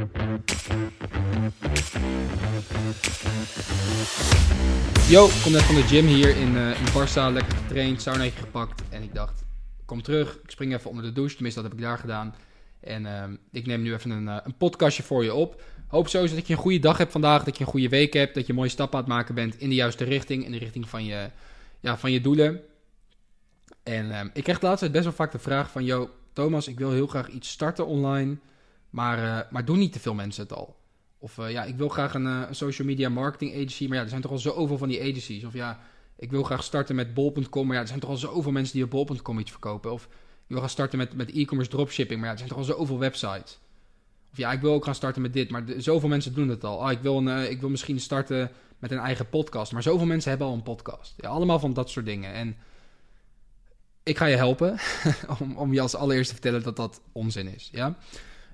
Yo, ik kom net van de gym hier in, uh, in Barça, lekker getraind, saunaatje gepakt. En ik dacht, kom terug, ik spring even onder de douche, tenminste dat heb ik daar gedaan. En uh, ik neem nu even een, uh, een podcastje voor je op. Hoop sowieso dat je een goede dag hebt vandaag, dat je een goede week hebt, dat je mooie stappen aan het maken bent in de juiste richting, in de richting van je, ja, van je doelen. En ik krijg de laatste tijd best wel vaak de vraag van, yo, Thomas, ik wil heel graag iets starten online, maar, maar doen niet te veel mensen het al? Of uh, ja, ik wil graag een, uh, een, social media marketing agency. Maar ja, er zijn toch al zoveel van die agencies. Of ja, ik wil graag starten met bol.com. Maar ja, er zijn toch al zoveel mensen die op bol.com iets verkopen. Of ik wil gaan starten met, met e-commerce dropshipping. Maar ja, er zijn toch al zoveel websites. Of ja, ik wil ook gaan starten met dit. Maar de, zoveel mensen doen het al. Oh, ik, wil een, ik wil misschien starten met een eigen podcast. Maar zoveel mensen hebben al een podcast. Ja, allemaal van dat soort dingen. En ik ga je helpen om, om je als allereerste te vertellen dat dat onzin is. Ja.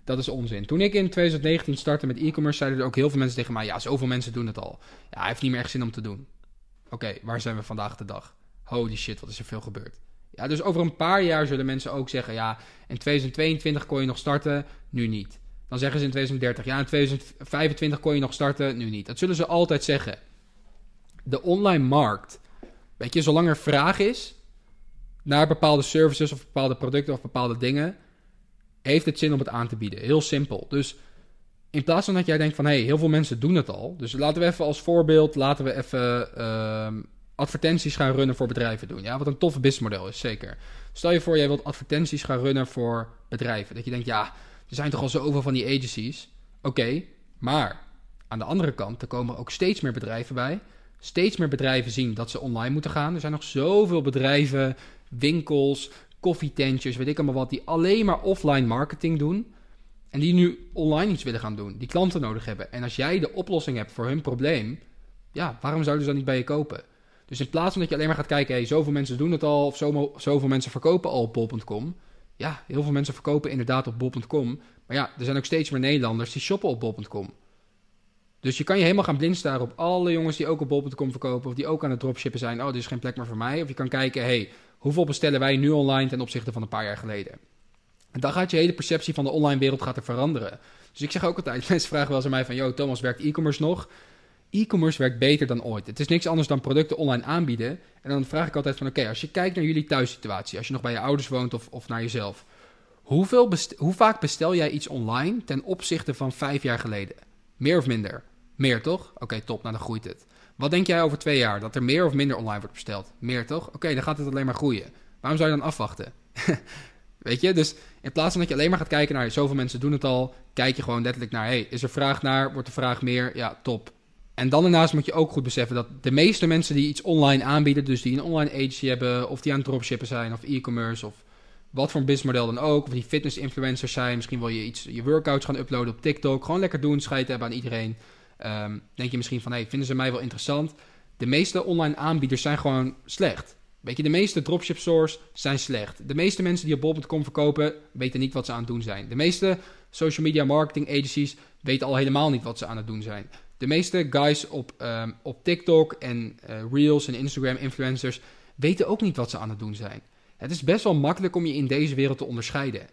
Dat is onzin. Toen ik in 2019 startte met e-commerce, zeiden er ook heel veel mensen tegen mij: Ja, zoveel mensen doen het al. Ja, hij heeft niet meer echt zin om te doen. Oké, waar zijn we vandaag de dag? Holy shit, wat is er veel gebeurd? Ja, dus over een paar jaar zullen mensen ook zeggen: Ja, in 2022 kon je nog starten, nu niet. Dan zeggen ze in 2030: Ja, in 2025 kon je nog starten, nu niet. Dat zullen ze altijd zeggen. De online markt, weet je, zolang er vraag is naar bepaalde services of bepaalde producten of bepaalde dingen heeft het zin om het aan te bieden. Heel simpel. Dus in plaats van dat jij denkt van... hé, hey, heel veel mensen doen het al. Dus laten we even als voorbeeld... laten we even uh, advertenties gaan runnen voor bedrijven doen. Ja, wat een toffe businessmodel is, zeker. Stel je voor, jij wilt advertenties gaan runnen voor bedrijven. Dat je denkt, ja, er zijn toch al zoveel van die agencies. Oké, maar aan de andere kant... er komen ook steeds meer bedrijven bij... Steeds meer bedrijven zien dat ze online moeten gaan. Er zijn nog zoveel bedrijven, winkels, koffietentjes, weet ik allemaal wat, die alleen maar offline marketing doen. En die nu online iets willen gaan doen, die klanten nodig hebben. En als jij de oplossing hebt voor hun probleem, ja, waarom zouden ze dan niet bij je kopen? Dus in plaats van dat je alleen maar gaat kijken, hey, zoveel mensen doen het al, of zoveel mensen verkopen al op bol.com. Ja, heel veel mensen verkopen inderdaad op bol.com. Maar ja, er zijn ook steeds meer Nederlanders die shoppen op bol.com. Dus je kan je helemaal gaan blind staren op alle jongens die ook op bol.com verkopen, of die ook aan het dropshippen zijn. Oh, dit is geen plek meer voor mij. Of je kan kijken, hey, hoeveel bestellen wij nu online ten opzichte van een paar jaar geleden? En dan gaat je hele perceptie van de online wereld gaat er veranderen. Dus ik zeg ook altijd, mensen vragen wel eens aan mij van... Yo, Thomas, werkt e-commerce nog? E-commerce werkt beter dan ooit. Het is niks anders dan producten online aanbieden. En dan vraag ik altijd van... Oké, als je kijkt naar jullie thuissituatie... als je nog bij je ouders woont of, of naar jezelf... Hoeveel hoe vaak bestel jij iets online ten opzichte van vijf jaar geleden? Meer of minder? Meer, toch? Oké, top, nou dan groeit het. Wat denk jij over twee jaar? Dat er meer of minder online wordt besteld? Meer toch? Oké, dan gaat het alleen maar groeien. Waarom zou je dan afwachten? Weet je? Dus in plaats van dat je alleen maar gaat kijken naar zoveel mensen doen het al, kijk je gewoon letterlijk naar: hey, is er vraag naar? Wordt de vraag meer? Ja, top. En dan daarnaast moet je ook goed beseffen dat de meeste mensen die iets online aanbieden, dus die een online agency hebben, of die aan dropshippen zijn, of e-commerce, of wat voor een businessmodel dan ook, of die fitness influencers zijn, misschien wil je iets, je workouts gaan uploaden op TikTok, gewoon lekker doen, scheid hebben aan iedereen. Um, denk je misschien van, hey, vinden ze mij wel interessant? De meeste online aanbieders zijn gewoon slecht. Weet je, de meeste dropship stores zijn slecht. De meeste mensen die op bol.com verkopen, weten niet wat ze aan het doen zijn. De meeste social media marketing agencies weten al helemaal niet wat ze aan het doen zijn. De meeste guys op, um, op TikTok en uh, Reels en Instagram influencers weten ook niet wat ze aan het doen zijn. Het is best wel makkelijk om je in deze wereld te onderscheiden.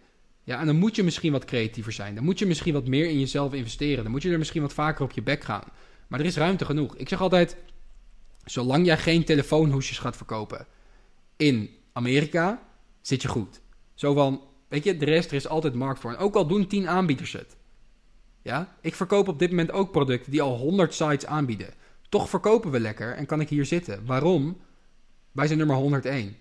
Ja, en dan moet je misschien wat creatiever zijn. Dan moet je misschien wat meer in jezelf investeren. Dan moet je er misschien wat vaker op je bek gaan. Maar er is ruimte genoeg. Ik zeg altijd, zolang jij geen telefoonhoesjes gaat verkopen in Amerika, zit je goed. Zo van, weet je, de rest, er is altijd markt voor. En ook al doen 10 aanbieders het. Ja, ik verkoop op dit moment ook producten die al 100 sites aanbieden. Toch verkopen we lekker en kan ik hier zitten. Waarom? Wij zijn nummer 101.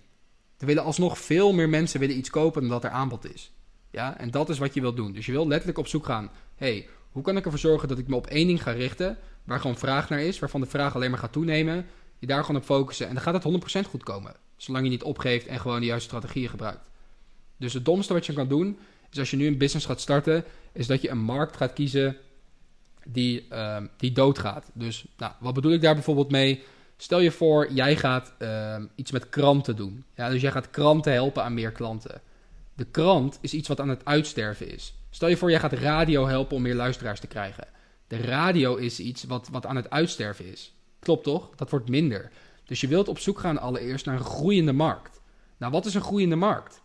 Er willen alsnog veel meer mensen willen iets kopen dan dat er aanbod is. Ja, en dat is wat je wilt doen. Dus je wil letterlijk op zoek gaan. hey, hoe kan ik ervoor zorgen dat ik me op één ding ga richten, waar gewoon vraag naar is, waarvan de vraag alleen maar gaat toenemen, je daar gewoon op focussen en dan gaat het 100% goed komen. Zolang je niet opgeeft en gewoon de juiste strategieën gebruikt. Dus het domste wat je kan doen, is als je nu een business gaat starten, is dat je een markt gaat kiezen die, uh, die doodgaat. Dus nou, wat bedoel ik daar bijvoorbeeld mee? Stel je voor, jij gaat uh, iets met kranten doen. Ja, dus jij gaat kranten helpen aan meer klanten. De krant is iets wat aan het uitsterven is. Stel je voor, jij gaat radio helpen om meer luisteraars te krijgen. De radio is iets wat, wat aan het uitsterven is. Klopt toch? Dat wordt minder. Dus je wilt op zoek gaan allereerst naar een groeiende markt. Nou, wat is een groeiende markt?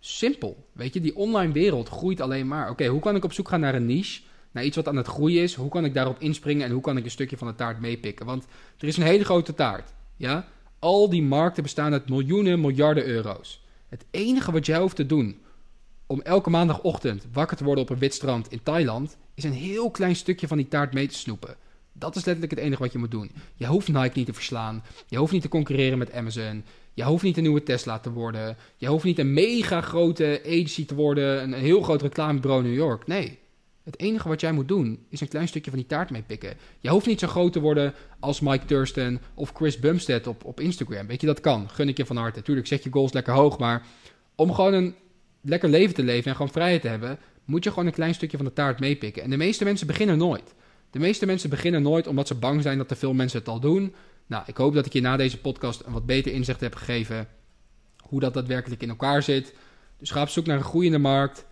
Simpel. Weet je, die online wereld groeit alleen maar. Oké, hoe kan ik op zoek gaan naar een niche? Naar iets wat aan het groeien is. Hoe kan ik daarop inspringen en hoe kan ik een stukje van de taart meepikken? Want er is een hele grote taart. Ja? Al die markten bestaan uit miljoenen, miljarden euro's. Het enige wat jij hoeft te doen om elke maandagochtend wakker te worden op een wit strand in Thailand, is een heel klein stukje van die taart mee te snoepen. Dat is letterlijk het enige wat je moet doen. Je hoeft Nike niet te verslaan. Je hoeft niet te concurreren met Amazon. Je hoeft niet een nieuwe Tesla te worden. Je hoeft niet een mega grote agency te worden. Een heel groot reclamebureau in New York. Nee. Het enige wat jij moet doen is een klein stukje van die taart meepikken. Je hoeft niet zo groot te worden als Mike Thurston of Chris Bumstead op, op Instagram. Weet je, dat kan. Gun ik je van harte. Tuurlijk zet je goals lekker hoog, maar om gewoon een lekker leven te leven en gewoon vrijheid te hebben, moet je gewoon een klein stukje van de taart meepikken. En de meeste mensen beginnen nooit. De meeste mensen beginnen nooit omdat ze bang zijn dat te veel mensen het al doen. Nou, ik hoop dat ik je na deze podcast een wat beter inzicht heb gegeven hoe dat daadwerkelijk in elkaar zit. Dus ga op zoek naar een groeiende markt.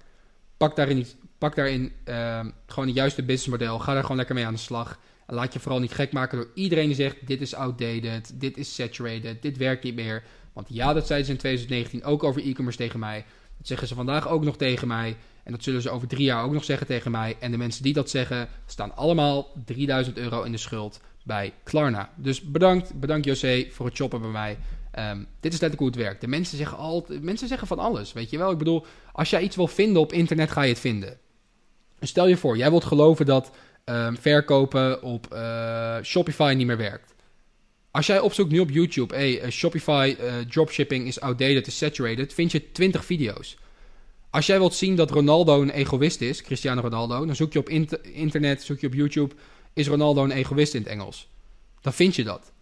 Pak daarin, pak daarin uh, gewoon het juiste businessmodel. Ga daar gewoon lekker mee aan de slag. Laat je vooral niet gek maken door iedereen die zegt: dit is outdated, dit is saturated, dit werkt niet meer. Want ja, dat zeiden ze in 2019 ook over e-commerce tegen mij. Dat zeggen ze vandaag ook nog tegen mij. En dat zullen ze over drie jaar ook nog zeggen tegen mij. En de mensen die dat zeggen, staan allemaal 3000 euro in de schuld bij Klarna. Dus bedankt, bedankt José voor het shoppen bij mij. Um, dit is letterlijk hoe het werkt. De mensen zeggen altijd, mensen zeggen van alles, weet je wel. Ik bedoel, als jij iets wil vinden op internet, ga je het vinden. Stel je voor, jij wilt geloven dat um, verkopen op uh, Shopify niet meer werkt. Als jij opzoekt nu op YouTube, hey, uh, Shopify uh, dropshipping is outdated, is saturated, vind je 20 video's. Als jij wilt zien dat Ronaldo een egoïst is, Cristiano Ronaldo, dan zoek je op internet, zoek je op YouTube, is Ronaldo een egoïst in het Engels? Dan vind je dat.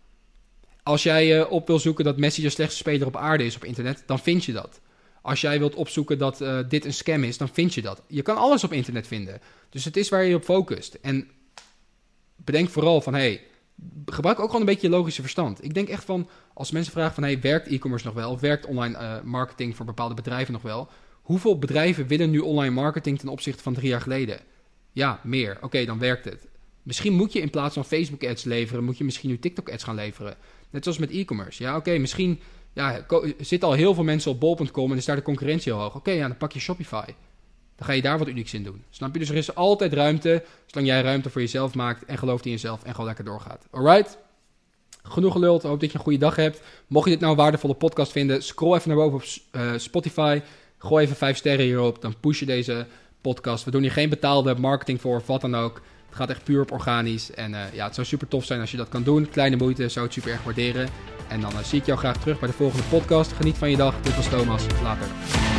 Als jij op wil zoeken dat Messi de slechtste speler op aarde is op internet, dan vind je dat. Als jij wilt opzoeken dat uh, dit een scam is, dan vind je dat. Je kan alles op internet vinden. Dus het is waar je op focust. En bedenk vooral van, hey, gebruik ook gewoon een beetje je logische verstand. Ik denk echt van, als mensen vragen van, hey, werkt e-commerce nog wel? Of werkt online uh, marketing voor bepaalde bedrijven nog wel? Hoeveel bedrijven willen nu online marketing ten opzichte van drie jaar geleden? Ja, meer. Oké, dan werkt het. Misschien moet je in plaats van Facebook ads leveren, moet je misschien nu TikTok ads gaan leveren. Net zoals met e-commerce. Ja, oké, misschien ja, zitten al heel veel mensen op bol.com en is daar de concurrentie heel hoog. Oké, ja, dan pak je Shopify. Dan ga je daar wat unieks in doen. Snap je? Dus er is altijd ruimte, zolang jij ruimte voor jezelf maakt en gelooft in jezelf en gewoon lekker doorgaat. Alright? Genoeg geluld. Hoop dat je een goede dag hebt. Mocht je dit nou een waardevolle podcast vinden, scroll even naar boven op uh, Spotify. Gooi even vijf sterren hierop. Dan push je deze podcast. We doen hier geen betaalde marketing voor of wat dan ook. Het gaat echt puur op organisch. En uh, ja, het zou super tof zijn als je dat kan doen. Kleine moeite, zou het super erg waarderen. En dan uh, zie ik jou graag terug bij de volgende podcast. Geniet van je dag. Dit was Thomas. Later.